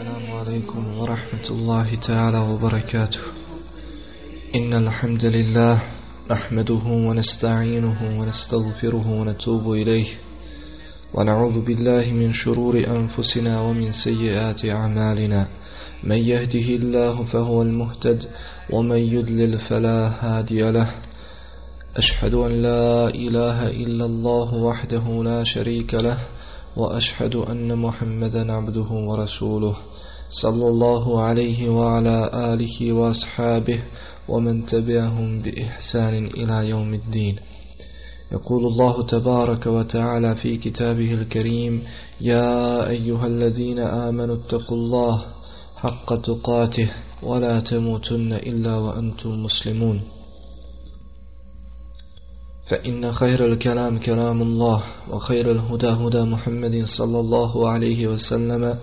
السلام عليكم ورحمة الله تعالى وبركاته. إن الحمد لله نحمده ونستعينه ونستغفره ونتوب إليه. ونعوذ بالله من شرور أنفسنا ومن سيئات أعمالنا. من يهده الله فهو المهتد ومن يضلل فلا هادي له. أشهد أن لا إله إلا الله وحده لا شريك له وأشهد أن محمدا عبده ورسوله. صلى الله عليه وعلى آله وأصحابه ومن تبعهم بإحسان إلى يوم الدين. يقول الله تبارك وتعالى في كتابه الكريم يا أيها الذين آمنوا اتقوا الله حق تقاته ولا تموتن إلا وأنتم مسلمون. فإن خير الكلام كلام الله وخير الهدى هدى محمد صلى الله عليه وسلم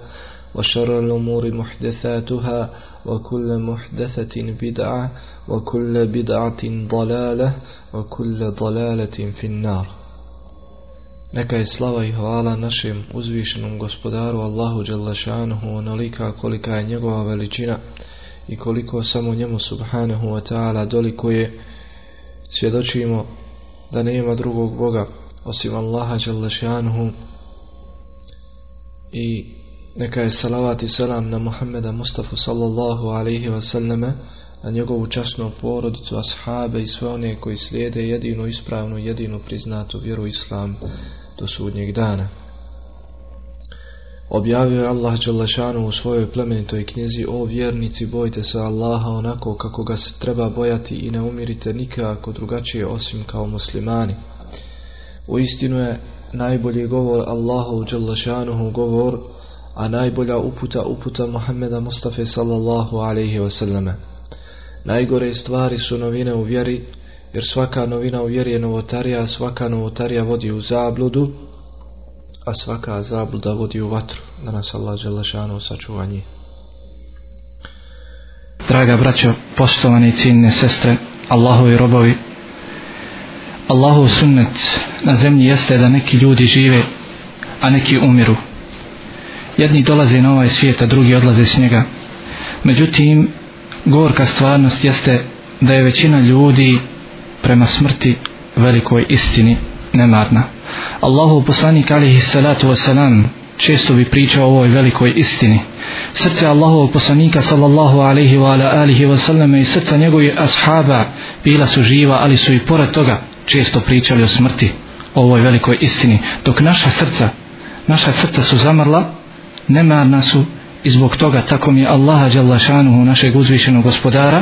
وشر الأمور محدثاتها وكل محدثة بدعة وكل بدعة ضلالة وكل ضلالة في النار Neka je slava i hvala našem uzvišenom gospodaru Allahu Đalešanuhu onolika kolika je njegova veličina i koliko samo njemu subhanahu wa ta'ala doliko je svjedočimo da nema drugog Boga osim Allaha Đalešanuhu i neka je salavat i selam na Muhammeda Mustafa sallallahu alaihi wa sallame na njegovu časnu porodicu, ashabe i sve one koji slijede jedinu ispravnu, jedinu priznatu vjeru Islam do sudnjeg dana. Objavio je Allah Đalešanu u svojoj plemenitoj knjizi O vjernici, bojte se Allaha onako kako ga se treba bojati i ne umirite nikako drugačije osim kao muslimani. U istinu je najbolji govor Allahu Đalešanuhu govor, a najbolja uputa uputa Muhammeda Mustafa sallallahu alaihi wasallame. Najgore stvari su novine u vjeri, jer svaka novina u vjeri je novotarija, a svaka novotarija vodi u zabludu, a svaka zabluda vodi u vatru, da nas Allah želešanu sačuvanje. Draga braćo, poštovani ciljne sestre, Allahovi robovi, Allahov sunnet na zemlji jeste da neki ljudi žive, a neki umiru. Jedni dolaze na ovaj svijet, a drugi odlaze s njega. Međutim, gorka stvarnost jeste da je većina ljudi prema smrti velikoj istini nemarna. Allahu poslanik alihi salatu wasalam često bi pričao o ovoj velikoj istini. Srce Allahu poslanika sallallahu alaihi wa ala alihi wasallam i srca njegovih ashaba bila su živa, ali su i pored toga često pričali o smrti, o ovoj velikoj istini. Dok naša srca, naša srca su zamrla, nemarna su i zbog toga tako mi je Allaha Đalašanuhu našeg uzvišenog gospodara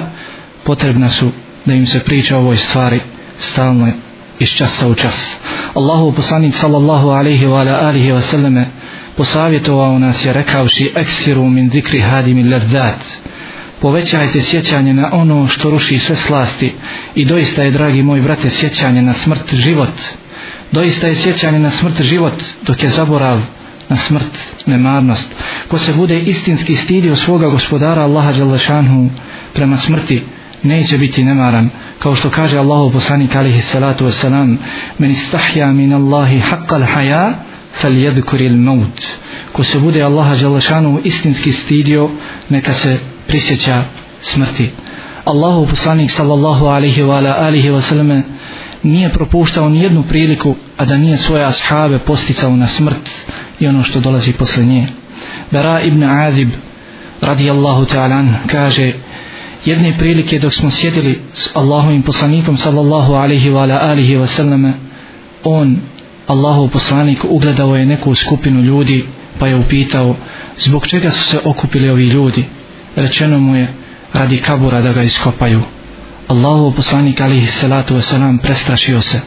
potrebna su da im se priča o ovoj stvari stalno iz časa u čas. Allahu poslanik sallallahu alaihi wa alihi wa sallame posavjetovao nas je rekavši eksiru min zikri hadimi ladhat povećajte sjećanje na ono što ruši sve slasti i doista je dragi moj brate sjećanje na smrt život. Doista je sjećanje na smrt život dok je zaborav na smrt, nemarnost. Ko se bude istinski stidio svoga gospodara Allaha Đalešanhu prema smrti, neće biti nemaran. Kao što kaže Allahu poslanik alihi salatu wasalam, men istahja min Allahi haqqal haja, fal jedkuril maut. Ko se bude Allaha Đalešanhu istinski stidio, neka se prisjeća smrti. Allahu poslanik sallallahu alihi wa alihi wa nije propuštao ni jednu priliku, a da nije svoje ashabe posticao na smrt, i ono što dolazi posle nje. Bara ibn Azib radijallahu ta'ala kaže jedne prilike dok smo sjedili s Allahovim poslanikom sallallahu alaihi wa ala alihi wa sallame on Allahov poslanik ugledao je neku skupinu ljudi pa je upitao zbog čega su se okupili ovi ljudi rečeno mu je radi kabura da ga iskopaju Allahov poslanik alihi salatu wasalam prestrašio se.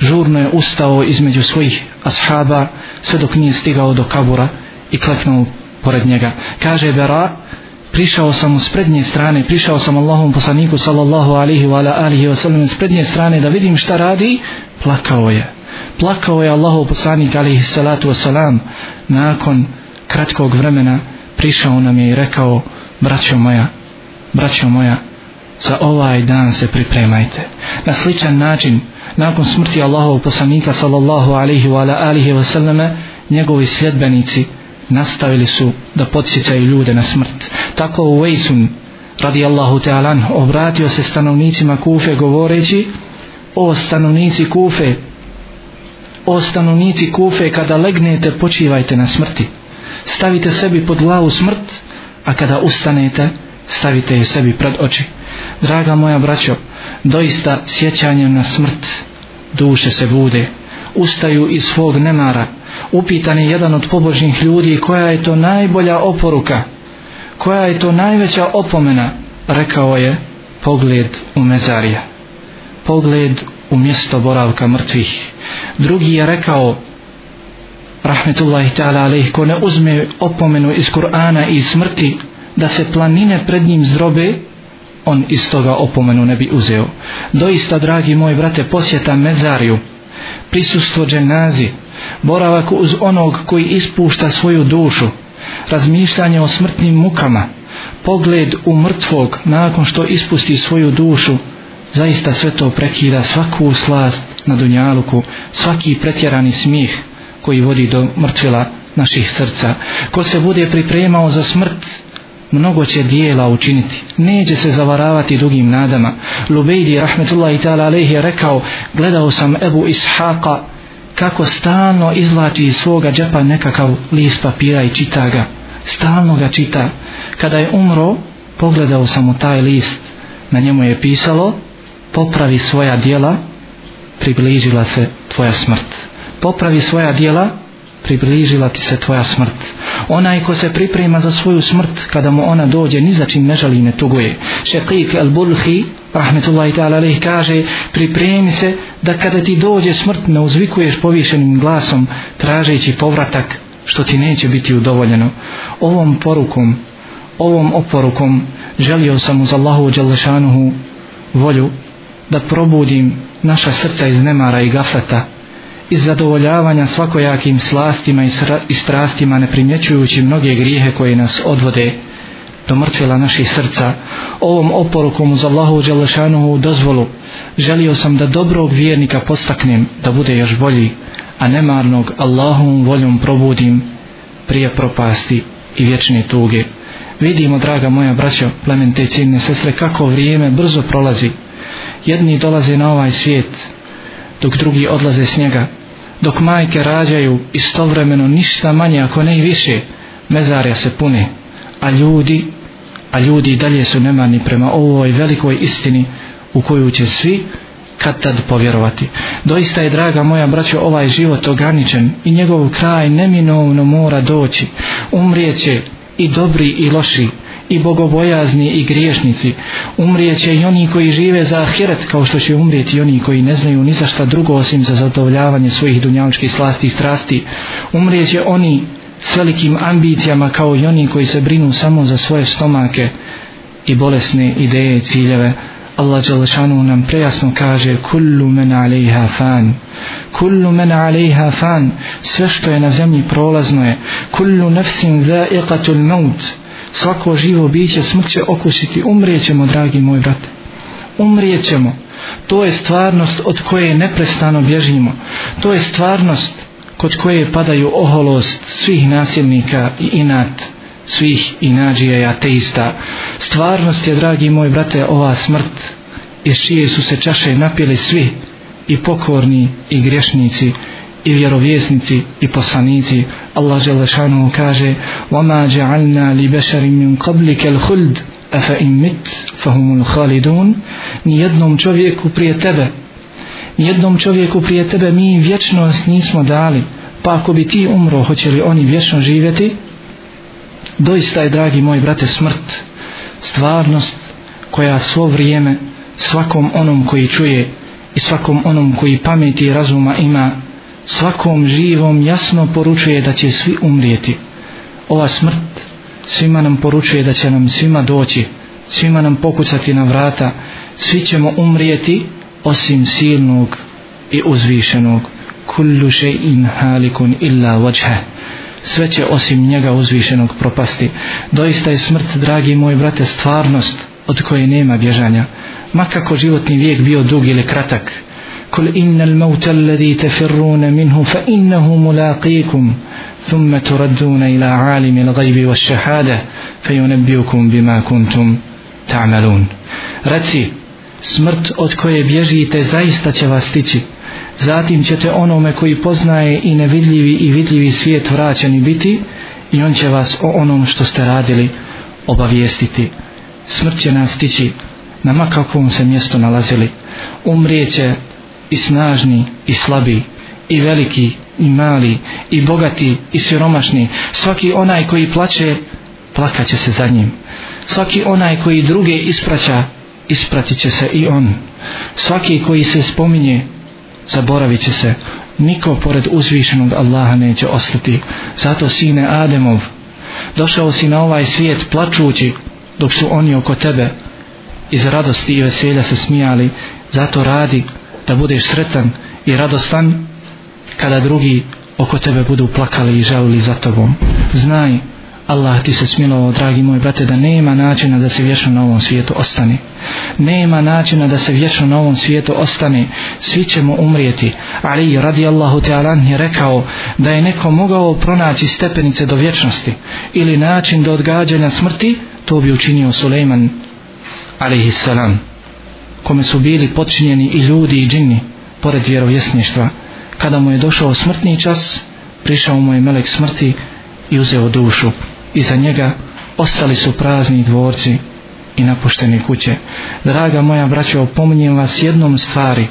Žurno je ustao između svojih ashaba sve dok nije stigao do kabura i kleknuo pored njega. Kaže Bera, prišao sam s prednje strane, prišao sam Allahom poslaniku sallallahu alihi wa alihi alihi wasalam s prednje strane da vidim šta radi, plakao je. Plakao je Allahov poslanik alihi salatu wasalam nakon kratkog vremena prišao nam je i rekao braćo moja, braćo moja, za ovaj dan se pripremajte. Na sličan način, nakon smrti Allahov poslanika sallallahu alaihi wa ala alihi wa sallame, njegovi sljedbenici nastavili su da podsjećaju ljude na smrt. Tako u Vejsun radijallahu ta'alan obratio se stanovnicima Kufe govoreći o stanovnici Kufe o stanovnici Kufe kada legnete počivajte na smrti. Stavite sebi pod glavu smrt a kada ustanete stavite je sebi pred oči draga moja braćo doista sjećanjem na smrt duše se bude ustaju iz svog nemara. Upitan je jedan od pobožnih ljudi koja je to najbolja oporuka koja je to najveća opomena rekao je pogled u mezarija. Pogled u mjesto boravka mrtvih. Drugi je rekao rahmetullahi ta'ala alaih ko ne uzme opomenu iz Kur'ana i smrti da se planine pred njim zdrobe on iz toga opomenu ne bi uzeo. Doista dragi moj brate posjeta mezariju prisustvo dženazi boravak uz onog koji ispušta svoju dušu razmišljanje o smrtnim mukama pogled u mrtvog nakon što ispusti svoju dušu zaista sve to prekida svaku slast na dunjaluku svaki pretjerani smih koji vodi do mrtvila naših srca. Ko se bude pripremao za smrt mnogo će dijela učiniti. Neće se zavaravati dugim nadama. Lubejdi rahmetullahi ta'ala alaihi je rekao gledao sam Ebu Ishaqa kako stalno izlači iz svoga džepa nekakav list papira i čita ga. Stalno ga čita. Kada je umro pogledao sam u taj list. Na njemu je pisalo popravi svoja dijela približila se tvoja smrt. Popravi svoja dijela približila ti se tvoja smrt. Onaj ko se priprema za svoju smrt kada mu ona dođe ni za čim ne žali ne tuguje. Šekik al bulhi rahmetullahi ta'ala alih kaže pripremi se da kada ti dođe smrt ne uzvikuješ povišenim glasom tražeći povratak što ti neće biti udovoljeno. Ovom porukom ovom oporukom želio sam uz Allahu Đalešanuhu volju da probudim naša srca iz nemara i gafleta iz zadovoljavanja svakojakim slastima i strastima ne primjećujući mnoge grijehe koje nas odvode do mrtvila naših srca. Ovom oporukom uz Allahu Đelešanuhu dozvolu želio sam da dobrog vjernika postaknem da bude još bolji a nemarnog Allahom voljom probudim prije propasti i vječne tuge. Vidimo draga moja braćo plemente ciljne sestre kako vrijeme brzo prolazi. Jedni dolaze na ovaj svijet dok drugi odlaze s njega dok majke rađaju istovremeno ništa manje ako ne i više mezarja se pune a ljudi a ljudi dalje su nemani prema ovoj velikoj istini u koju će svi kad tad povjerovati. Doista je draga moja braćo ovaj život ograničen i njegov kraj neminovno mora doći. Umrijeće i dobri i loši i bogobojazni i griješnici. Umrijeće i oni koji žive za ahiret kao što će umrijeti oni koji ne znaju ni za šta drugo osim za zadovoljavanje svojih dunjaličkih slasti i strasti. Umrijeće oni s velikim ambicijama kao i oni koji se brinu samo za svoje stomake i bolesne ideje i ciljeve. Allah Đalešanu nam prejasno kaže kullu men alejha fan. Kullu men alejha fan. Sve što je na zemlji prolazno je. Kullu nefsin zaiqatul maut svako živo biće smrt će okusiti umrijećemo dragi moj brate. Umrijećemo to je stvarnost od koje neprestano bježimo. To je stvarnost kod koje padaju oholost svih nasilnika i inat svih inađija i ateista. Stvarnost je dragi moj brate ova smrt iz čije su se čaše napili svi i pokorni i grešnici i vjerovjesnici i poslanici Allah Želešanu kaže وَمَا جَعَلْنَا لِبَشَرٍ مِنْ قَبْلِكَ الْخُلْدِ أَفَإِمْ مِتْ فَهُمُ الْخَالِدُونَ nijednom čovjeku prije tebe nijednom čovjeku prije tebe mi vječnost nismo dali pa ako bi ti umro hoće li oni vječno živjeti doista je dragi moj brate smrt stvarnost koja svo vrijeme svakom onom koji čuje i svakom onom koji pameti i razuma ima svakom živom jasno poručuje da će svi umrijeti. Ova smrt svima nam poručuje da će nam svima doći svima nam pokucati na vrata. Svi ćemo umrijeti osim silnog i uzvišenog. Kullu shay'in halikun illa wajha. Sve će osim njega uzvišenog propasti. Doista je smrt dragi moj brate stvarnost od koje nema bježanja. Makako životni vijek bio dug ili kratak kul inna al mauta alladhi tafirruna minhu fa innahu mulaqikum ثم تردون إلى عالم الغيب والشهادة فينبئكم بما كنتم تعملون رتي smrt od koje bježite zaista će vas stići zatim ćete onome koji poznaje i nevidljivi i vidljivi svijet vraćani biti i on će vas o onom što ste radili obavijestiti smrt će nas stići na makakvom se mjestu nalazili umrijeće i snažni i slabi i veliki i mali i bogati i siromašni. Svaki onaj koji plaće plakaće se za njim. Svaki onaj koji druge ispraća ispratit će se i on. Svaki koji se spominje zaboravit će se. Niko pored uzvišenog Allaha neće ostati. Zato sine Ademov došao si na ovaj svijet plačući dok su oni oko tebe. Iz radosti i veselja se smijali. Zato radi da budeš sretan i radostan kada drugi oko tebe budu plakali i žalili za tobom znaj Allah ti se smilovao, dragi moj brate, da nema načina da se vječno na ovom svijetu ostane. Nema načina da se vječno na ovom svijetu ostane. Svi ćemo umrijeti. Ali radi Allahu Teala je rekao da je neko mogao pronaći stepenice do vječnosti ili način do odgađanja smrti, to bi učinio Suleiman alaihi salam kome su bili počinjeni i ljudi i džinni pored vjerovjesništva kada mu je došao smrtni čas prišao mu je melek smrti i uzeo dušu iza njega ostali su prazni dvorci i napuštene kuće. Draga moja braćo, opominjem vas jednom stvari.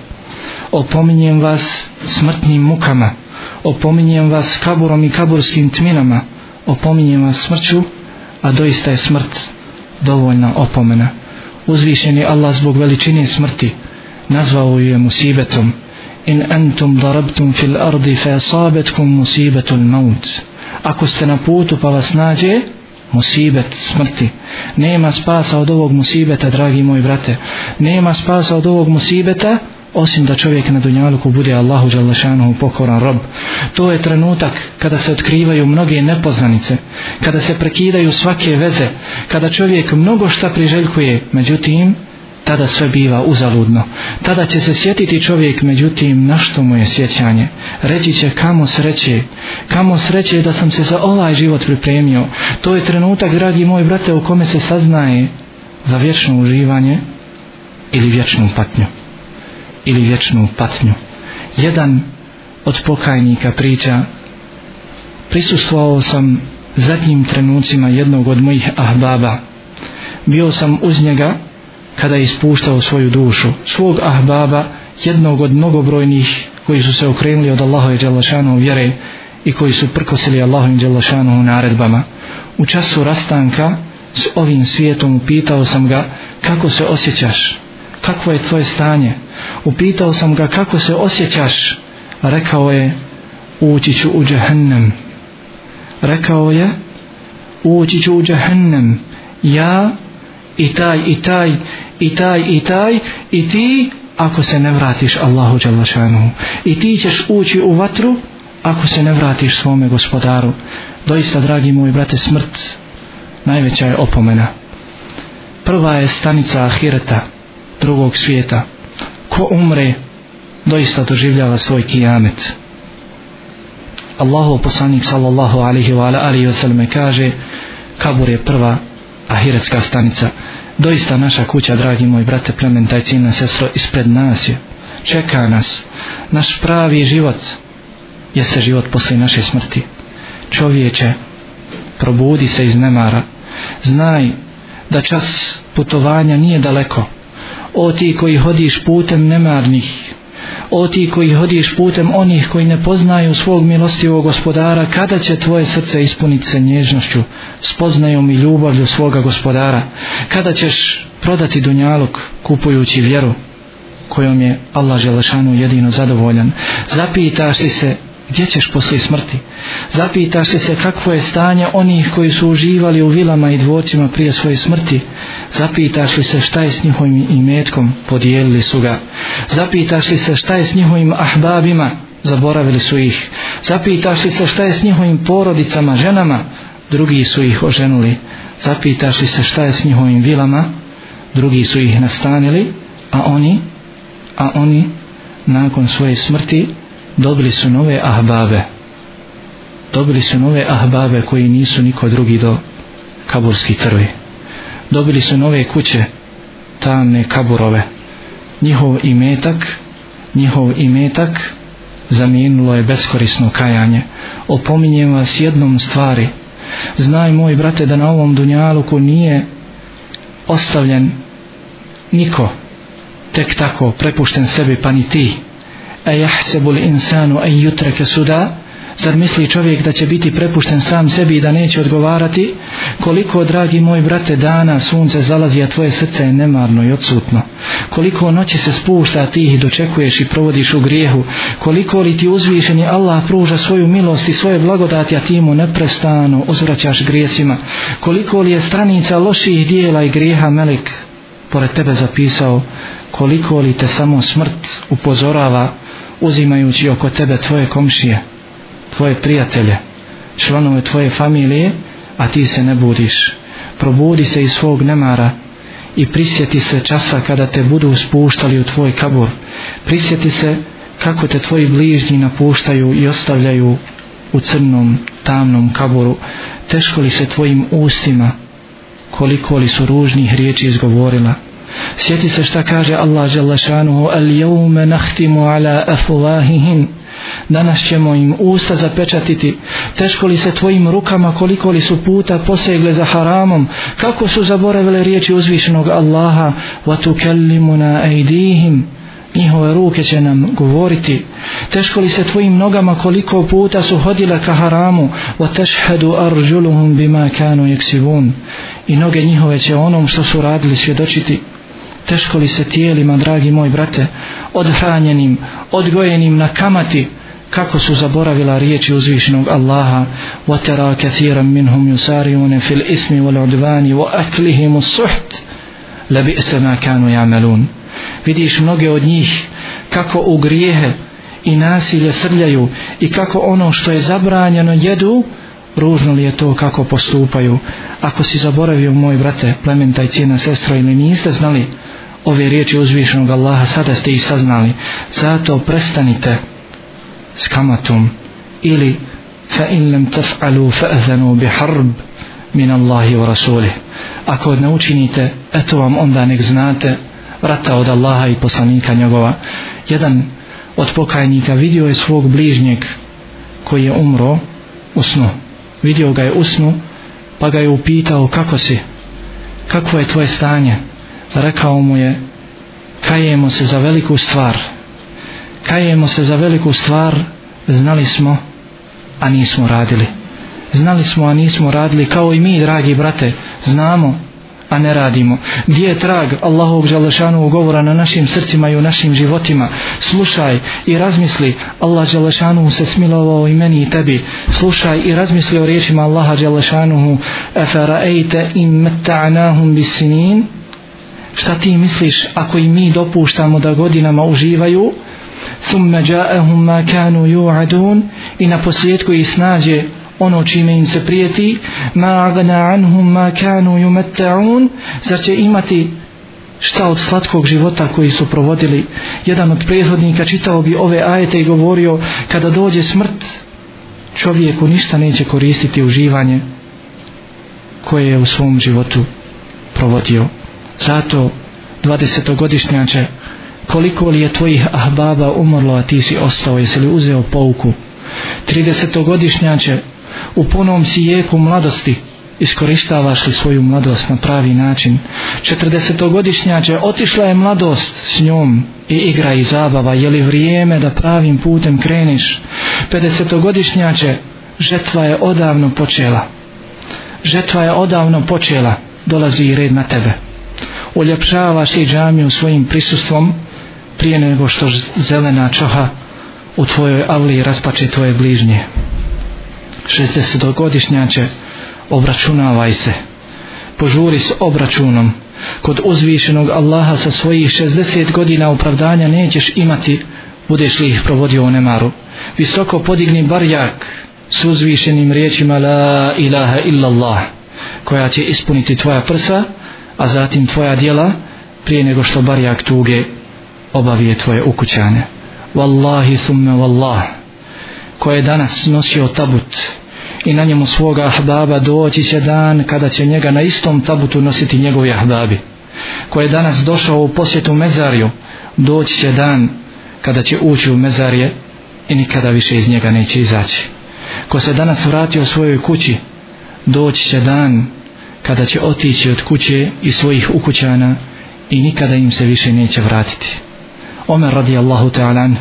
Opominjem vas smrtnim mukama. Opominjem vas kaburom i kaburskim tminama. Opominjem vas smrću, a doista je smrt dovoljna opomena. Uzvišen je Allah zbog veličine smrti. Nazvao ju je musibetom. In antum darabtum fil ardi fa asabetkum musibetul maut ako ste na putu pa vas nađe musibet smrti nema spasa od ovog musibeta dragi moji brate nema spasa od ovog musibeta osim da čovjek na dunjaluku bude Allahu Đalešanuhu pokoran rob to je trenutak kada se otkrivaju mnoge nepoznanice kada se prekidaju svake veze kada čovjek mnogo šta priželjkuje međutim tada sve biva uzaludno. Tada će se sjetiti čovjek, međutim, na što mu je sjećanje? Reći će kamo sreće, kamo sreće da sam se za ovaj život pripremio. To je trenutak, dragi moj brate, u kome se saznaje za vječno uživanje ili vječnu patnju. Ili vječnu patnju. Jedan od pokajnika priča, prisustvovao sam zadnjim trenucima jednog od mojih ahbaba. Bio sam uz njega, kada je ispuštao svoju dušu, svog ahbaba, jednog od mnogobrojnih koji su se okrenuli od Allaha i Đalašanu vjere i koji su prkosili Allahu i Đalašanu naredbama. U času rastanka s ovim svijetom pitao sam ga kako se osjećaš, kakvo je tvoje stanje. Upitao sam ga kako se osjećaš, rekao je ući ću u džahennem. Rekao je ući ću u džahennem. Ja i taj i taj i taj i taj i ti ako se ne vratiš Allahu Đalašanu i ti ćeš ući u vatru ako se ne vratiš svome gospodaru doista dragi moji brate smrt najveća je opomena prva je stanica ahireta drugog svijeta ko umre doista doživljava svoj kijamet Allahu poslanik sallallahu alaihi wa alaihi wa sallam kaže kabur je prva ahiretska stanica doista naša kuća, dragi moj brate plementa i cijena sestro, ispred nas je. Čeka nas. Naš pravi život jeste život posle naše smrti. Čovječe, probudi se iz nemara. Znaj da čas putovanja nije daleko. O ti koji hodiš putem nemarnih, o ti koji hodiš putem onih koji ne poznaju svog milostivog gospodara, kada će tvoje srce ispuniti se nježnošću, spoznajom i ljubavlju svoga gospodara, kada ćeš prodati dunjalog kupujući vjeru kojom je Allah Želešanu jedino zadovoljan, zapitaš li se gdje ćeš posle smrti? Zapitaš li se kakvo je stanje onih koji su uživali u vilama i dvorcima prije svoje smrti? Zapitaš li se šta je s njihovim imetkom? Podijelili su ga. Zapitaš li se šta je s njihovim ahbabima? Zaboravili su ih. Zapitaš li se šta je s njihovim porodicama, ženama? Drugi su ih oženuli. Zapitaš li se šta je s njihovim vilama? Drugi su ih nastanili, a oni, a oni nakon svoje smrti dobili su nove ahbabe. Dobili su nove ahbabe koji nisu niko drugi do kaburskih crvi dobili su nove kuće tamne kaburove. Njihov imetak njihov imetak zamijenilo je beskorisno kajanje. Opominjem vas jednom stvari. Znaj moj brate da na ovom dunjaluku nije ostavljen niko tek tako prepušten sebi pa ni ti a jahsebu insanu en jutreke suda Zar misli čovjek da će biti prepušten sam sebi i da neće odgovarati? Koliko, dragi moj brate, dana sunce zalazi, a tvoje srce je nemarno i odsutno? Koliko noći se spušta, a ti ih dočekuješ i provodiš u grijehu? Koliko li ti uzvišeni Allah pruža svoju milost i svoje blagodati, a ti mu neprestano uzvraćaš grijesima? Koliko li je stranica loših dijela i grijeha Melek pored tebe zapisao? Koliko li te samo smrt upozorava uzimajući oko tebe tvoje komšije? tvoje prijatelje, članove tvoje familije, a ti se ne budiš. Probudi se iz svog nemara i prisjeti se časa kada te budu spuštali u tvoj kabur. Prisjeti se kako te tvoji bližnji napuštaju i ostavljaju u crnom, tamnom kaburu. Teško li se tvojim ustima, koliko li su ružnih riječi izgovorila. Sjeti se šta kaže Allah Đalešanuhu al jevme nahtimu ala afuvahihim danas ćemo im usta zapečatiti. Teško li se tvojim rukama koliko li su puta posegle za haramom? Kako su zaboravile riječi uzvišenog Allaha? Wa tukallimuna ejdihim njihove ruke će nam govoriti. Teško li se tvojim nogama koliko puta su hodile ka haramu? Wa tashhadu arjuluhum bima kanu yaksibun. I noge njihove će onom što su radili svjedočiti teško li se tijelima dragi moj brate odhranjenim odgojenim na kamati kako su zaboravila riječi uzvišenog Allaha wa tara kathiran minhum yusari'una fil ismi wal udvani wa aklihim as-suht la ma kanu ya'malun. Vidiš mnoge od njih kako u grijehe i nasilje srljaju i kako ono što je zabranjeno jedu ružno li je to kako postupaju. Ako si zaboravio moj brate plemen taj cijena sestra ili niste znali ove riječi uzvišenog Allaha sada ste ih saznali. Zato prestanite s kamatom ili fa in lam taf'alu fa'zanu bi harb min Allahi wa rasulih. Ako ne učinite eto vam onda nek znate rata od Allaha i poslanika njegova. Jedan od pokajnika vidio je svog bližnjeg koji je umro u snu. Vidio ga je u snu pa ga je upitao kako si? Kako je tvoje stanje? Rekao mu je kajemo se za veliku stvar. Kajemo se za veliku stvar znali smo a nismo radili. Znali smo a nismo radili kao i mi dragi brate znamo a ne radimo. Gdje je trag Allahovog Đalešanu govora na našim srcima i u našim životima? Slušaj i razmisli. Allah Đalešanu se smilovao i meni i tebi. Slušaj i razmisli o riječima Allaha Đalešanu efera ejte im meta'nahum bisinin? Šta ti misliš ako i mi dopuštamo da godinama uživaju? Thumma ja'ahum ma kanu yu'adun. I na posljedku ih snađe ono čime im se prijeti. Ma agna anhum ma kanu yumatta'un. Zar će imati šta od slatkog života koji su provodili? Jedan od prethodnika čitao bi ove ajete i govorio kada dođe smrt čovjeku ništa neće koristiti uživanje koje je u svom životu provodio zato 20-godišnjače koliko li je tvojih ahbaba umrlo a ti si ostao? Jesi li uzeo pouku? 30-godišnjače u punom si jeku mladosti iskorištavaš li svoju mladost na pravi način? 40-godišnjače otišla je mladost s njom i igra i zabava. Je li vrijeme da pravim putem kreniš? 50-godišnjače žetva je odavno počela. Žetva je odavno počela. Dolazi i red na tebe uljepšavaš i džamiju svojim prisustvom prije nego što zelena čoha u tvojoj avli raspače tvoje bližnje. 60 godišnjače obračunavaj se. Požuri s obračunom. Kod uzvišenog Allaha sa svojih 60 godina opravdanja nećeš imati budeš li ih provodio u nemaru. Visoko podigni barjak s uzvišenim riječima la ilaha illallah koja će ispuniti tvoja prsa a zatim tvoja djela prije nego što barjak tuge obavije tvoje ukućane. Wallahi thumme wallah ko je danas nosio tabut i na njemu svoga ahbaba doći će dan kada će njega na istom tabutu nositi njegovi ahbabi. Ko je danas došao u posjetu mezariju doći će dan kada će ući u mezarje i nikada više iz njega neće izaći. Ko se danas vratio u svojoj kući doći će dan kada će otići od kuće i svojih ukućana i nikada im se više neće vratiti. Omer radijallahu ta'ala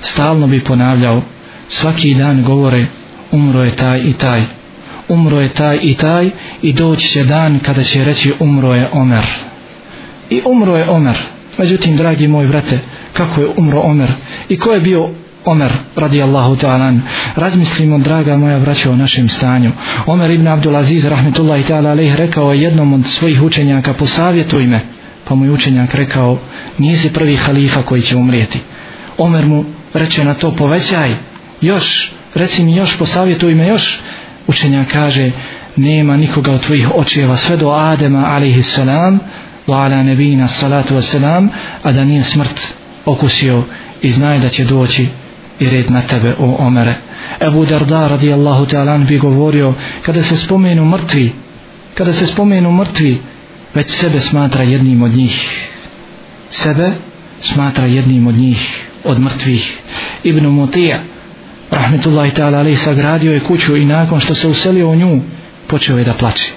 stalno bi ponavljao svaki dan govore umro je taj i taj umro je taj i taj i doći će dan kada će reći umro je Omer. I umro je Omer. Međutim dragi moj vrate kako je umro Omer i ko je bio Omer radijallahu ta'ala razmislimo draga moja braća o našem stanju. Omer ibn Abdulaziz rahmetullahi ta'ala alaih rekao je jednom od svojih učenjaka posavjetuj me. Pa mu je učenjak rekao nisi prvi halifa koji će umrijeti. Omer mu reče na to povećaj još reci mi još posavjetuj me još. Učenjak kaže nema nikoga od tvojih očeva sve do Adema alaihi salam wa ala nebina salatu wasalam a da nije smrt okusio i znaje da će doći i red na tebe o Omere. Ebu Darda radijallahu ta'ala bi govorio kada se spomenu mrtvi kada se spomenu mrtvi već sebe smatra jednim od njih. Sebe smatra jednim od njih od mrtvih. Ibn Mutija rahmetullahi ta'ala ali sagradio je kuću i nakon što se uselio u nju počeo je da plače.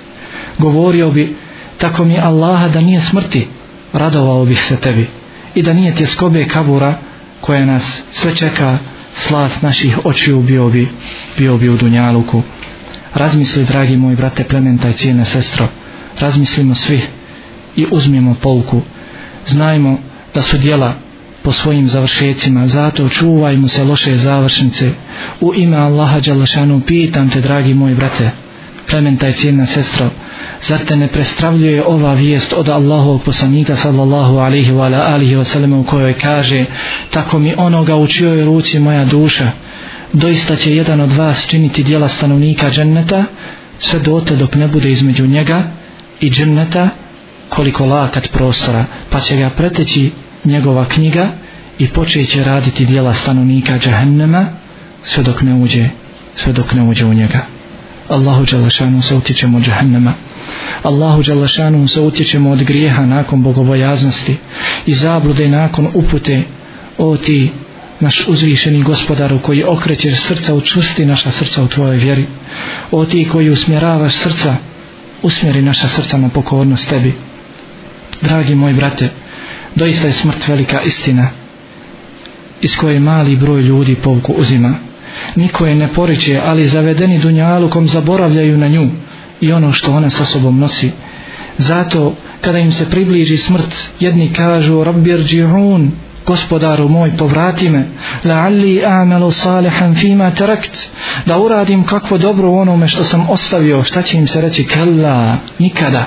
Govorio bi tako mi Allaha da nije smrti radovao bih se tebi i da nije tjeskobe kabura koja nas sve čeka slas naših očiju bio bi, bio bi u Dunjaluku. Razmisli dragi moj brate plementa i cijene sestro razmislimo svi i uzmimo polku znajmo da su dijela po svojim završecima zato čuvajmo se loše završnice. U ime Allaha Đalašanu pitam te dragi moj brate plementa i cijena sestro zar te ne prestravljuje ova vijest od Allahovog poslanika sallallahu alihi wa ala alihi wasallam u kojoj kaže tako mi onoga u čioj ruci moja duša doista će jedan od vas činiti dijela stanovnika dženneta sve dote dok ne bude između njega i dženneta koliko lakat prostora pa će ga preteći njegova knjiga i počeće raditi dijela stanovnika džahennema sve dok ne uđe sve dok ne uđe u njega. Allahu Đalašanu se utječemo od džahennema Allahu Đalašanu se utječemo od grijeha nakon bogobojaznosti i zablude nakon upute. O ti naš uzvišeni gospodaru koji okrećeš srca učvrsti naša srca u tvojoj vjeri. O ti koji usmjeravaš srca usmjeri naša srca na pokornost tebi. Dragi moj brate doista je smrt velika istina iz koje mali broj ljudi pouku uzima. Niko je ne poriče ali zavedeni dunjalukom zaboravljaju na nju i ono što ona sa sobom nosi. Zato kada im se približi smrt jedni kažu rabbir džihun gospodaru moj povrati me. La'alli a'malu salihan fima tarakt. Da uradim kakvo dobro u onome što sam ostavio šta će im se reći? Kalla nikada.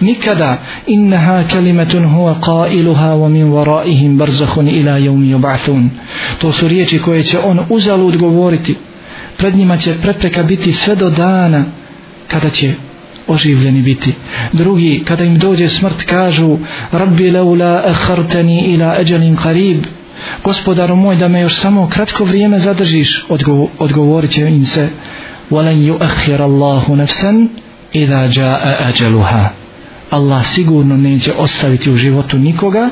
Nikada. Innaha kalimatun huwa qailuha wa min waraihim barzakhun ila yawmi yub'athun. To su riječi koje će on uzalud govoriti. Pred njima će prepreka biti sve do dana kada će oživljeni biti. Drugi kada im dođe smrt kažu rabbi laula akhartani ila ajalin qarib. Gospodaru moj da me još samo kratko vrijeme zadržiš odgo odgovorit će im se walan yuakhir Allahu nafsan ida jaa ajaluha. Allah sigurno neće ostaviti u životu nikoga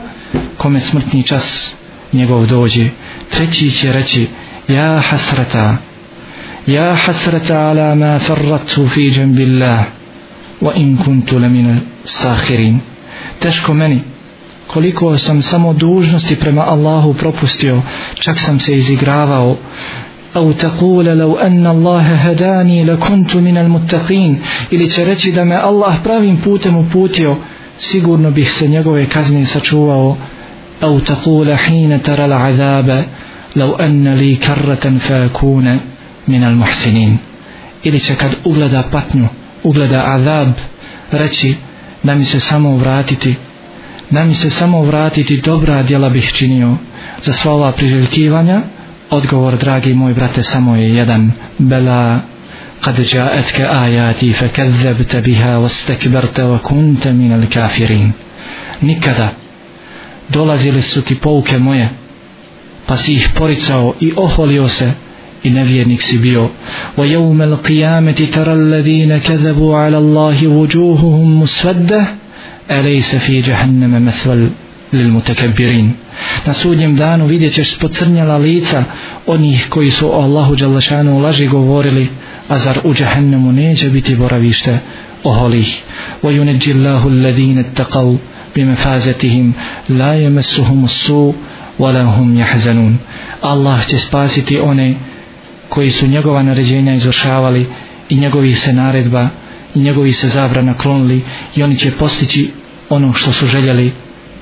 kome smrtni čas njegov dođe. Treći će reći ja hasrata ja hasrata ala ma farratu fi jambillah wa in kuntu lamina sahirin teško meni koliko sam samo dužnosti prema Allahu propustio čak sam se izigravao أو تقول لو أن الله هداني لكنت من المتقين ili će reći da me Allah pravim putem uputio sigurno bih se njegove kazne sačuvao أو تقول حين ترى العذاب لو أن لي كرة فأكون من المحسنين ili će kad ugleda patnju ugleda azab reći da mi se samo vratiti da mi se samo vratiti dobra djela bih činio za sva ova priželjkivanja odgovor dragi moj brate samo je jedan bela kad jaetka ajati fe kadzebte biha wastakbarte wa kunte min al kafirin nikada dolazili su ti pouke moje pa si ih poricao i oholio se i nevjernik si bio. Wa yawma al-qiyamati tara alladhina kadhabu ala Allahi wujuhuhum musfadda alaysa fi jahannama mathwal lil mutakabbirin na sudnjem danu vidjet ćeš lica onih koji su o Allahu Đalešanu laži govorili a zar u džahannamu neće biti boravište oholih. Wa yunajji Allahu alladhina ittaqaw bimafazatihim la yamassuhum as-su' wala hum yahzanun. Allah će spasiti one koji su njegova naređenja izvršavali i njegovih se naredba i njegovih se zabrana klonili i oni će postići ono što su željeli.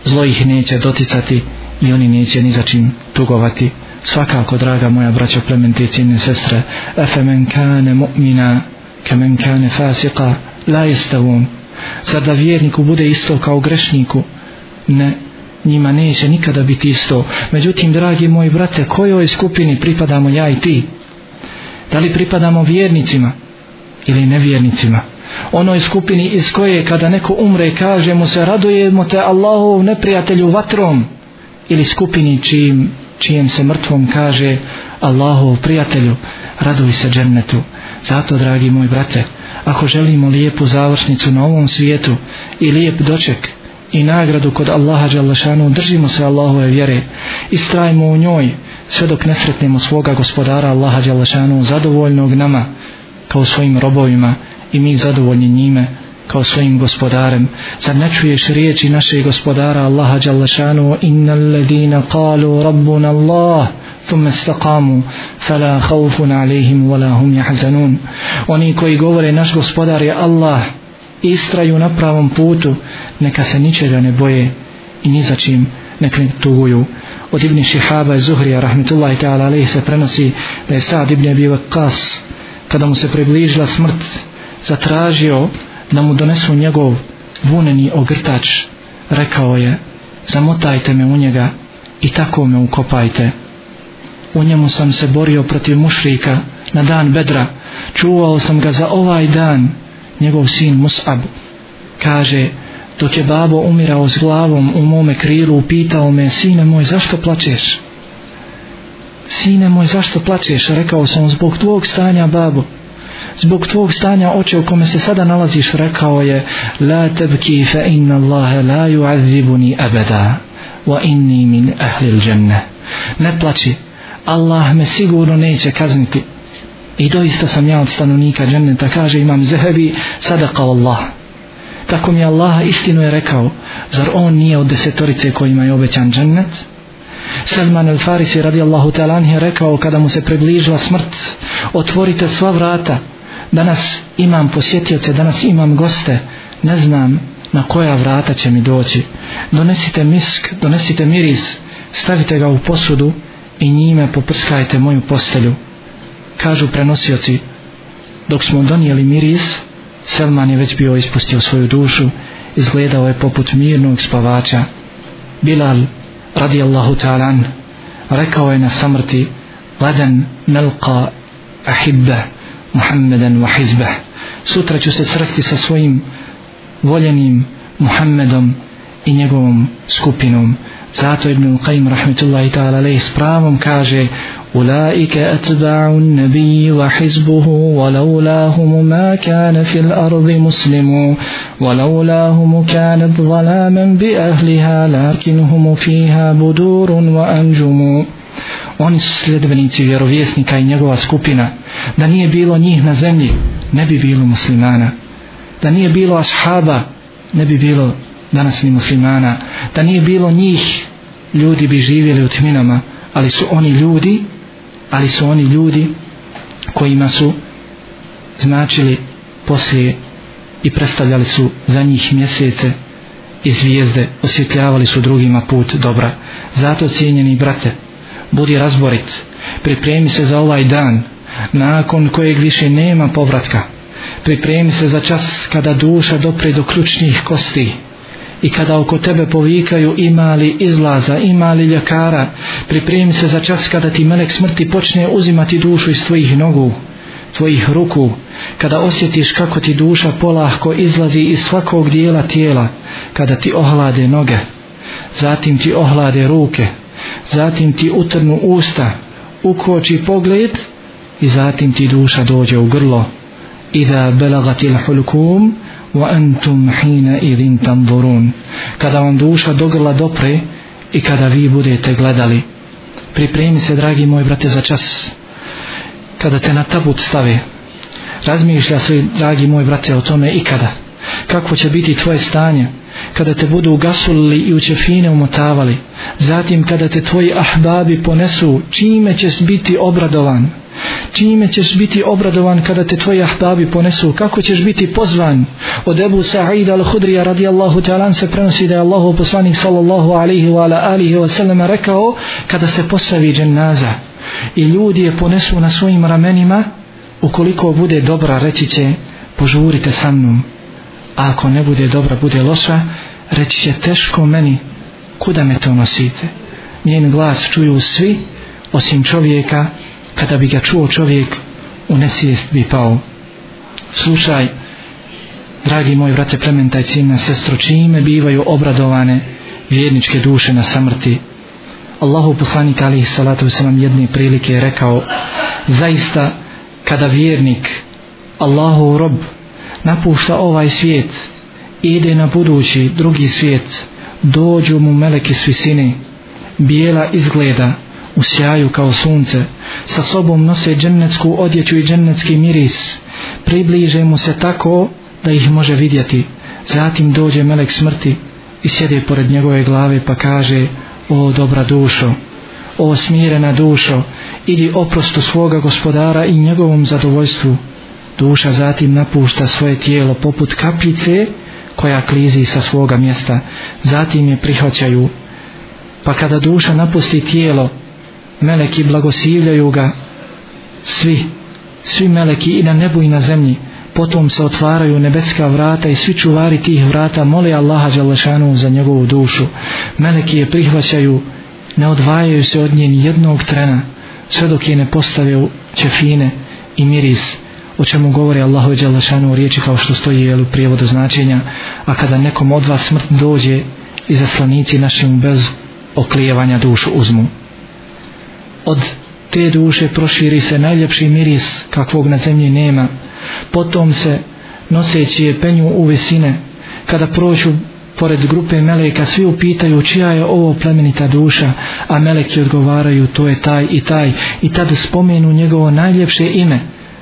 Zlo ih neće doticati i oni neće ni za čim tugovati. Svakako draga moja braćo plemente i cijene sestre efe men kane mu'mina ke men kane fasika la jestavun zar da vjerniku bude isto kao grešniku? Ne njima neće nikada biti isto. Međutim dragi moji brate kojoj skupini pripadamo ja i ti? Da li pripadamo vjernicima ili nevjernicima? Onoj skupini iz koje kada neko umre kaže mu se radujemo te Allahov neprijatelju vatrom. Ili skupini čijim, čijem se mrtvom kaže Allahov prijatelju raduj se džennetu. Zato dragi moj brate ako želimo lijepu završnicu na ovom svijetu i lijep doček i nagradu kod Allaha Đalašanu držimo se Allahove vjere i strajimo u njoj sve dok ne sretnemo svoga gospodara Allaha Đalašanu zadovoljnog nama kao svojim robovima i mi zadovoljni njime kao svojim gospodarem zar ne čuješ riječi našeg gospodara Allaha Đalašanu inna alladina kalu rabbuna Allah ثم استقاموا فلا خوف عليهم ولا هم يحزنون oni koji govore naš gospodar je Allah istraju na pravom putu neka se ničega ne boje i ni za čim nekim tuguju. Od Ibn Šihaba i Zuhrija rahmetullahi ta'ala alaihi se prenosi da je Sad Ibn Abi Waqqas kada mu se približila smrt zatražio da mu donesu njegov vuneni ogrtač. Rekao je zamotajte me u njega i tako me ukopajte. U njemu sam se borio protiv mušrika na dan bedra. Čuvao sam ga za ovaj dan njegov sin Mus'ab. Kaže dok je babo umirao s glavom u mome krilu upitao me sine moj zašto plačeš? Sine moj zašto plačeš? Rekao sam zbog tvog stanja babo. Zbog tvog stanja oče u kome se sada nalaziš. Rekao je la tebki fa inna Allahe la ju'adzibuni abada wa inni min ahli dženne. ne plači. Allah me sigurno neće kazniti. I doista sam ja od stanovnika dženneta. Kaže imam zehebi sadaka Allah tako mi Allah istinu je rekao. Zar on nije od desetorice kojima je obećan džennet? Salman al-Farisi radijallahu ta'ala je rekao kada mu se približila smrt otvorite sva vrata. Danas imam posjetioce danas imam goste. Ne znam na koja vrata će mi doći. Donesite misk donesite miris stavite ga u posudu i njime poprskajte moju postelju. Kažu prenosioci dok smo donijeli miris Selman je već bio ispustio svoju dušu izgledao je poput mirnog spavača. Bilal radijallahu ta'alan rekao je na samrti ladan nalqa ahibbe Muhammeden wa hizbe sutra ću se sresti sa svojim voljenim Muhammedom i njegovom skupinom. Zato Ibn Al-Qaim rahmetullahi ta'ala lej s pravom kaže Ulaike atba'u nabiji wa hizbuhu wa laulahumu ma kana fil ardi muslimu wa laulahumu kane dhalaman bi ahliha lakinhumu fiha budurun wa anjumu. Oni su sljedbenici vjerovjesnika i njegova skupina. Da nije bilo njih na zemlji ne bi bilo muslimana. Da nije bilo ashaba ne bi bilo danas ni muslimana. Da nije bilo njih, ljudi bi živjeli u tminama, ali su oni ljudi ali su oni ljudi kojima su značili poslije i predstavljali su za njih mjesece i zvijezde osvjetljavali su drugima put dobra zato cijenjeni brate budi razborit pripremi se za ovaj dan nakon kojeg više nema povratka pripremi se za čas kada duša dopre do ključnih kosti i kada oko tebe povikaju ima li izlaza, ima li ljekara, pripremi se za čas kada ti melek smrti počne uzimati dušu iz tvojih nogu, tvojih ruku, kada osjetiš kako ti duša polahko izlazi iz svakog dijela tijela, kada ti ohlade noge, zatim ti ohlade ruke, zatim ti utrnu usta ukoči pogled i zatim ti duša dođe u grlo. إذا بلغت الحلكوم وأنتم antum hina idhin tanzurun kada vam duša do grla dopre i kada vi budete gledali. Pripremi se dragi moj brate za čas. Kada te na tabut stave razmišlja se dragi moj brate o tome i kada kako će biti tvoje stanje? Kada te budu ugasulili i u čefine umotavali. Zatim kada te tvoji ahbabi ponesu čime ćeš biti obradovan? Čime ćeš biti obradovan kada te tvoji ahbabi ponesu? Kako ćeš biti pozvan? Od Ebu Sa'id al-Hudrija radijallahu ta'ala se prenosi da je Allahu poslanik sallallahu alaihi wa ala alihi wa sallam rekao kada se posavi dženaza i ljudi je ponesu na svojim ramenima ukoliko bude dobra reći će požurite sa mnom. A ako ne bude dobra bude loša reći će teško meni kuda me to nosite? Njen glas čuju svi osim čovjeka kada bi ga čuo čovjek u nesvijest bi pao. Slušaj dragi moj vrate plementaj cijena sestro čime bivaju obradovane vjerničke duše na samrti? Allahu poslanik alihi salatu wasalam jedne prilike je rekao zaista kada vjernik Allahu rob napušta ovaj svijet ide na budući drugi svijet dođu mu meleki s visine bijela izgleda u sjaju kao sunce sa sobom nose džennetsku odjeću i džennetski miris. Približe mu se tako da ih može vidjeti. Zatim dođe melek smrti i sjede pored njegove glave pa kaže o dobra dušo o smirena dušo idi oprostu svoga gospodara i njegovom zadovoljstvu. Duša zatim napušta svoje tijelo poput kapljice koja klizi sa svoga mjesta. Zatim je prihvaćaju. Pa kada duša napusti tijelo meleki blagosilljaju ga svi svi meleki i na nebu i na zemlji. Potom se otvaraju nebeska vrata i svi čuvari tih vrata mole Allaha Đalešanu za njegovu dušu. Meleki je prihvaćaju ne odvajaju se od njen jednog trena sve dok je ne postave u čefine i miris o čemu govori Allahu Đalešanu u riječi kao što stoji jel, u prijevodu značenja. A kada nekom od vas smrt dođe i zaslanici našim bez oklijevanja dušu uzmu od te duše proširi se najljepši miris kakvog na zemlji nema. Potom se noseći je penju u visine. Kada prođu pored grupe meleka svi upitaju čija je ovo plemenita duša? A meleki odgovaraju to je taj i taj. I tada spomenu njegovo najljepše ime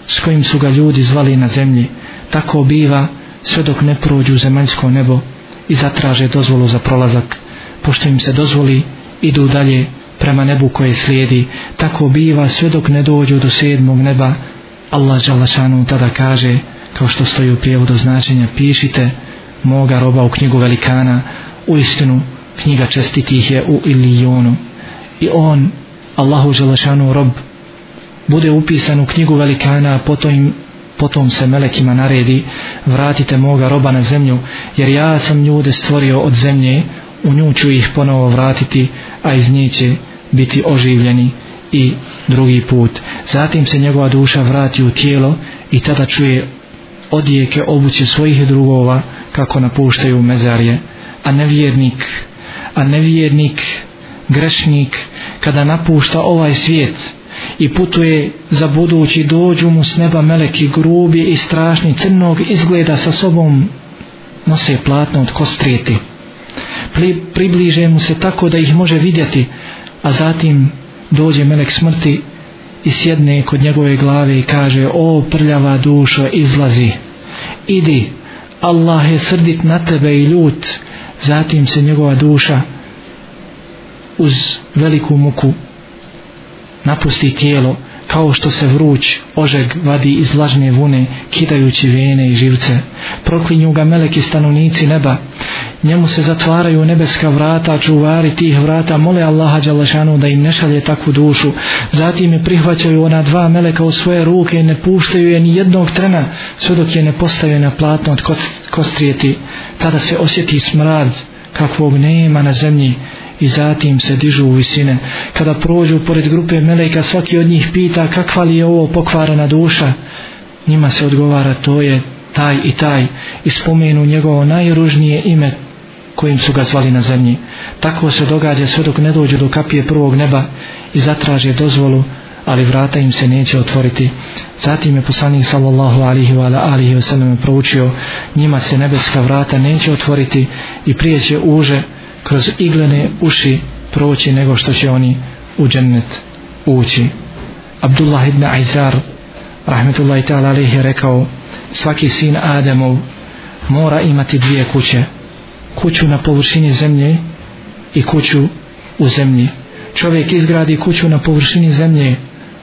s kojim su ga ljudi zvali na zemlji. Tako biva sve dok ne prođu zemaljsko nebo i zatraže dozvolu za prolazak. Pošto im se dozvoli idu dalje prema nebu koje slijedi. Tako biva sve dok ne dođu do sedmog neba. Allah Đalašanu tada kaže kao što stoji u prijevodu značenja pišite moga roba u knjigu velikana. U istinu knjiga čestitih je u ilijonu. I on Allahu Đalašanu rob bude upisan u knjigu velikana a potom, potom se melekima naredi vratite moga roba na zemlju jer ja sam ljude stvorio od zemlje u nju ću ih ponovo vratiti a iz nje će biti oživljeni i drugi put. Zatim se njegova duša vrati u tijelo i tada čuje odijeke obuće svojih drugova kako napuštaju mezarje. A nevjernik a nevjernik grešnik kada napušta ovaj svijet i putuje za budući dođu mu s neba meleki grubi i strašni crnog izgleda sa sobom nose platno od kostrijeti Pri, približe mu se tako da ih može vidjeti a zatim dođe melek smrti i sjedne kod njegove glave i kaže o prljava dušo izlazi. Idi Allah je srdit na tebe i ljut. Zatim se njegova duša uz veliku muku napusti tijelo kao što se vruć ožeg vadi iz lažne vune kidajući vene i živce proklinju ga meleki stanovnici neba. Njemu se zatvaraju nebeska vrata čuvari tih vrata mole Allaha Đalešanu da im ne šalje takvu dušu. Zatim je prihvaćaju ona dva meleka u svoje ruke i ne puštaju je ni jednog trena sve dok je ne postave na platno od kostrijeti tada se osjeti smrad kakvog nema na zemlji i zatim se dižu u visine. Kada prođu pored grupe meleka, svaki od njih pita kakva li je ovo pokvarena duša. Njima se odgovara to je taj i taj i spomenu njegovo najružnije ime kojim su ga zvali na zemlji. Tako se događa sve dok ne dođu do kapije prvog neba i zatraže dozvolu, ali vrata im se neće otvoriti. Zatim je poslanik sallallahu alihi wa alihi wa sallam proučio, njima se nebeska vrata neće otvoriti i prije će uže kroz iglene uši proći nego što će oni u džennet ući. Abdullah ibn Aizar rahmetullahi ta'ala alihi je rekao svaki sin Ademov mora imati dvije kuće kuću na površini zemlje i kuću u zemlji čovjek izgradi kuću na površini zemlje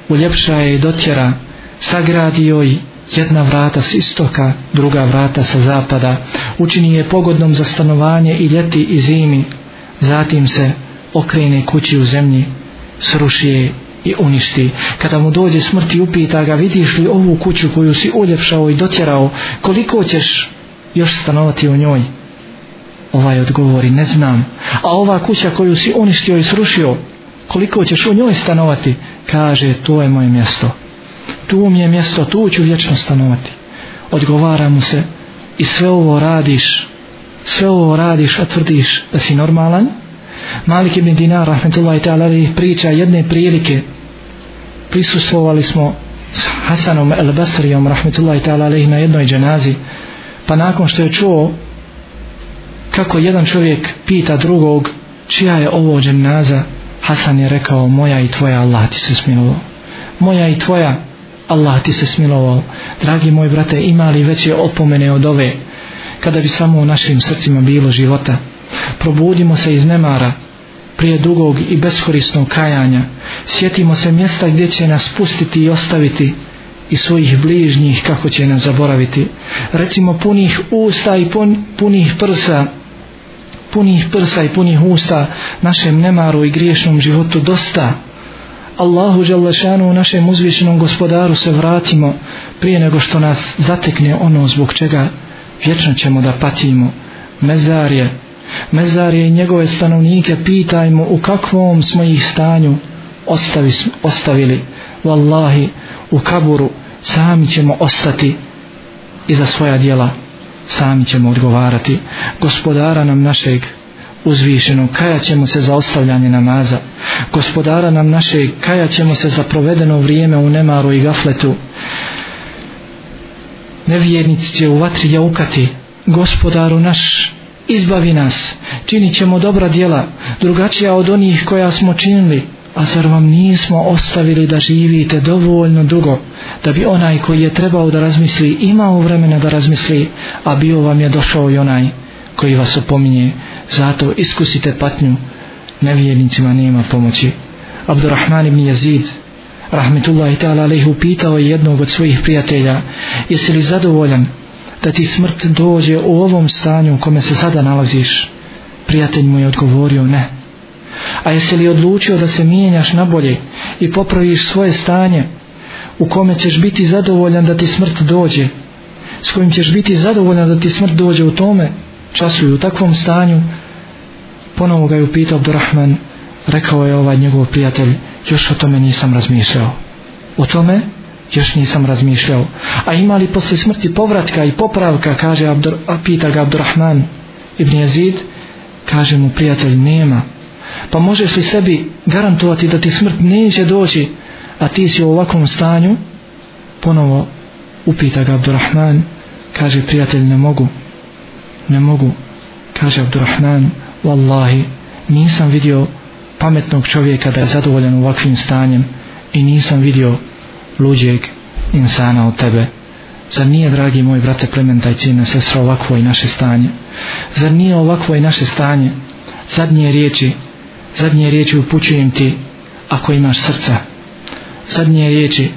uljepša je i dotjera sagradi joj jedna vrata s istoka druga vrata sa zapada učini je pogodnom za stanovanje i ljeti i zimi zatim se okrene kući u zemlji sruši je i uništi. Kada mu dođe smrt i upita ga, vidiš li ovu kuću koju si uljepšao i dotjerao, koliko ćeš još stanovati u njoj? Ovaj odgovori, ne znam. A ova kuća koju si uništio i srušio, koliko ćeš u njoj stanovati? Kaže, to je moje mjesto. Tu mi je mjesto, tu ću vječno stanovati. Odgovara mu se, i sve ovo radiš, sve ovo radiš, a tvrdiš da si normalan? Malik ibn Dinar, rahmetullahi ta'ala, priča jedne prilike, prisustvovali smo s Hasanom el Basrijom rahmetullahi ta'ala na jednoj dženazi pa nakon što je čuo kako jedan čovjek pita drugog čija je ovo dženaza Hasan je rekao moja i tvoja Allah ti se smilovao moja i tvoja Allah ti se smilovao dragi moj brate imali veće opomene od ove kada bi samo u našim srcima bilo života probudimo se iz nemara prije dugog i beskorisnog kajanja. Sjetimo se mjesta gdje će nas pustiti i ostaviti i svojih bližnjih kako će nas zaboraviti. Recimo punih usta i pun, punih prsa punih prsa i punih usta našem nemaru i griješnom životu dosta. Allahu Đalešanu našem uzvišenom gospodaru se vratimo prije nego što nas zatekne ono zbog čega vječno ćemo da patimo. Mezar je Mezarije i njegove stanovnike pitajmo u kakvom smo ih stanju ostavi, ostavili. Wallahi, u kaburu sami ćemo ostati i za svoja dijela sami ćemo odgovarati. Gospodara nam našeg uzvišenom, kaja ćemo se za ostavljanje namaza. Gospodara nam naše, kaja ćemo se za provedeno vrijeme u nemaru i gafletu. Nevjernici će u vatri jaukati. Gospodaru naš, izbavi nas, činit ćemo dobra djela, drugačija od onih koja smo činili, a zar vam nismo ostavili da živite dovoljno dugo, da bi onaj koji je trebao da razmisli, imao vremena da razmisli, a bio vam je došao i onaj koji vas opominje, zato iskusite patnju, nevjernicima nema pomoći. Abdurrahman ibn Yazid, rahmetullahi ta'ala alaihi, upitao je jednog od svojih prijatelja, jesi li zadovoljan da ti smrt dođe u ovom stanju u kome se sada nalaziš? Prijatelj mu je odgovorio ne. A jesi li odlučio da se mijenjaš na bolje i popraviš svoje stanje u kome ćeš biti zadovoljan da ti smrt dođe s kojim ćeš biti zadovoljan da ti smrt dođe u tome? Času u takvom stanju. Ponovo ga je upitao Abdurrahman rekao je ovaj njegov prijatelj još o tome nisam razmišljao. O tome još nisam razmišljao. A ima li posle smrti povratka i popravka? kaže Abdur, a pita ga Abdurrahman ibn Yazid kaže mu prijatelj nema. Pa možeš li sebi garantovati da ti smrt neće doći a ti si u ovakvom stanju? Ponovo upita ga Abdurrahman. Kaže prijatelj ne mogu ne mogu. Kaže Abdurrahman wallahi nisam vidio pametnog čovjeka da je zadovoljan ovakvim stanjem i nisam vidio luđeg insana od tebe. Zar nije dragi moj brate Klementa i cijena sestra ovakvo i naše stanje? Zar nije ovakvo i naše stanje? Zadnje riječi zadnje riječi upućujem ti ako imaš srca. Zadnje riječi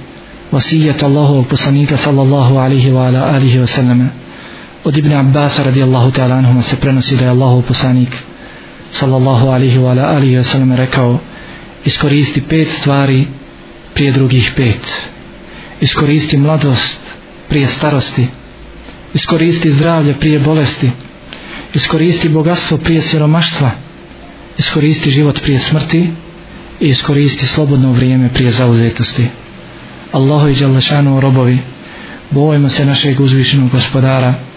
vasijet Allahovog poslanika sallallahu alihi wa ala alihi wa sallame od Ibn Abbas radijallahu ta'ala anhuma se prenosi da je Allahov poslanik sallallahu alihi wa alihi wa sallam rekao iskoristi pet stvari prije drugih pet. Iskoristi mladost prije starosti. Iskoristi zdravlje prije bolesti. Iskoristi bogatstvo prije siromaštva. Iskoristi život prije smrti i iskoristi slobodno vrijeme prije zauzetosti. Allahu i Đalešanu robovi bojimo se našeg uzvišenog gospodara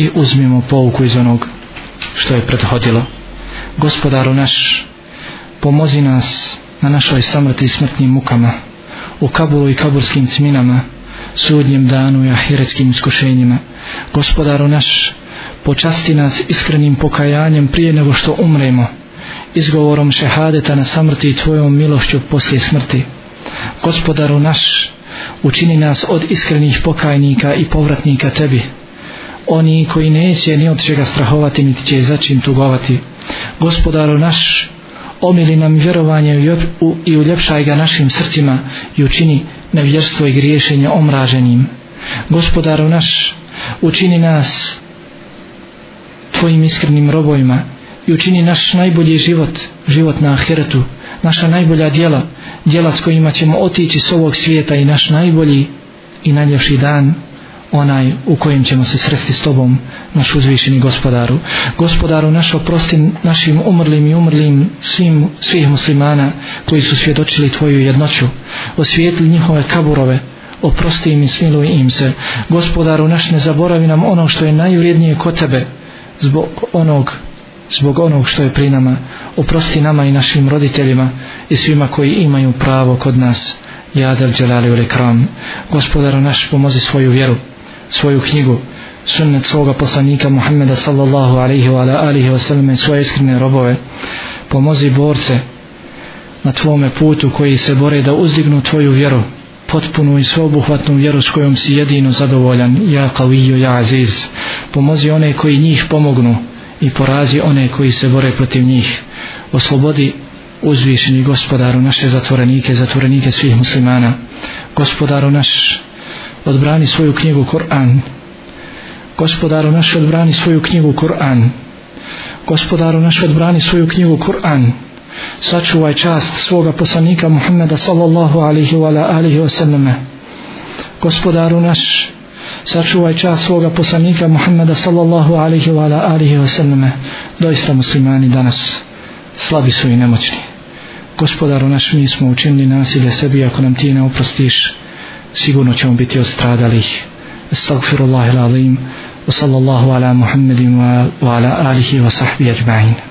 i uzmimo pouku iz onog što je prethodilo. Gospodaru naš, pomozi nas na našoj samrti i smrtnim mukama, u kabulu i kaburskim cminama, sudnjem danu i ahiretskim iskušenjima. Gospodaru naš, počasti nas iskrenim pokajanjem prije nego što umremo, izgovorom šehadeta na samrti i tvojom milošću poslije smrti. Gospodaru naš, učini nas od iskrenih pokajnika i povratnika tebi, oni koji neće ni od čega strahovati niti će začin tugovati. Gospodaru naš, omili nam vjerovanje i uljepšaj ga našim srcima i učini nevjerstvo i griješenje omraženim. Gospodaru naš, učini nas tvojim iskrenim robojima i učini naš najbolji život, život na ahiretu, naša najbolja djela, djela s kojima ćemo otići s ovog svijeta i naš najbolji i najljepši dan onaj u kojem ćemo se sresti s tobom, naš uzvišeni gospodaru. Gospodaru naš oprosti našim umrlim i umrlim svim, svih muslimana koji su svjedočili tvoju jednoću. Osvijetli njihove kaburove, oprosti im i smiluj im se. Gospodaru naš ne zaboravi nam ono što je najvrijednije kod tebe zbog onog zbog onog što je pri nama oprosti nama i našim roditeljima i svima koji imaju pravo kod nas Ja del Ulikram Gospodaru naš pomozi svoju vjeru svoju knjigu sunnet svoga poslanika Muhammeda sallallahu alaihi wa alihi wa sallam i svoje iskrene robove. Pomozi borce na tvome putu koji se bore da uzdignu tvoju vjeru potpunu i sveobuhvatnu vjeru s kojom si jedino zadovoljan ja kaviju ja aziz. Pomozi one koji njih pomognu i porazi one koji se bore protiv njih. Oslobodi uzvišeni gospodaru naše zatvorenike zatvorenike svih muslimana. Gospodaru naš odbrani svoju knjigu Kur'an. Gospodaru naš odbrani svoju knjigu Kur'an. Gospodaru naš odbrani svoju knjigu Kur'an. Sačuvaj čast svoga poslanika Muhammeda sallallahu alihi wa alihi wa gospodaru naš sačuvaj čast svoga poslanika Muhammeda sallallahu alihi wa alihi wa doista muslimani danas slabi su i nemoćni. Gospodaru naš mi smo učinili nasilje sebi ako nam ti ne oprostiš sigurno ćemo biti od stradalih. Astagfirullahi l'azim wa sallallahu ala muhammedin wa ala alihi wa sahbihi ajma'in.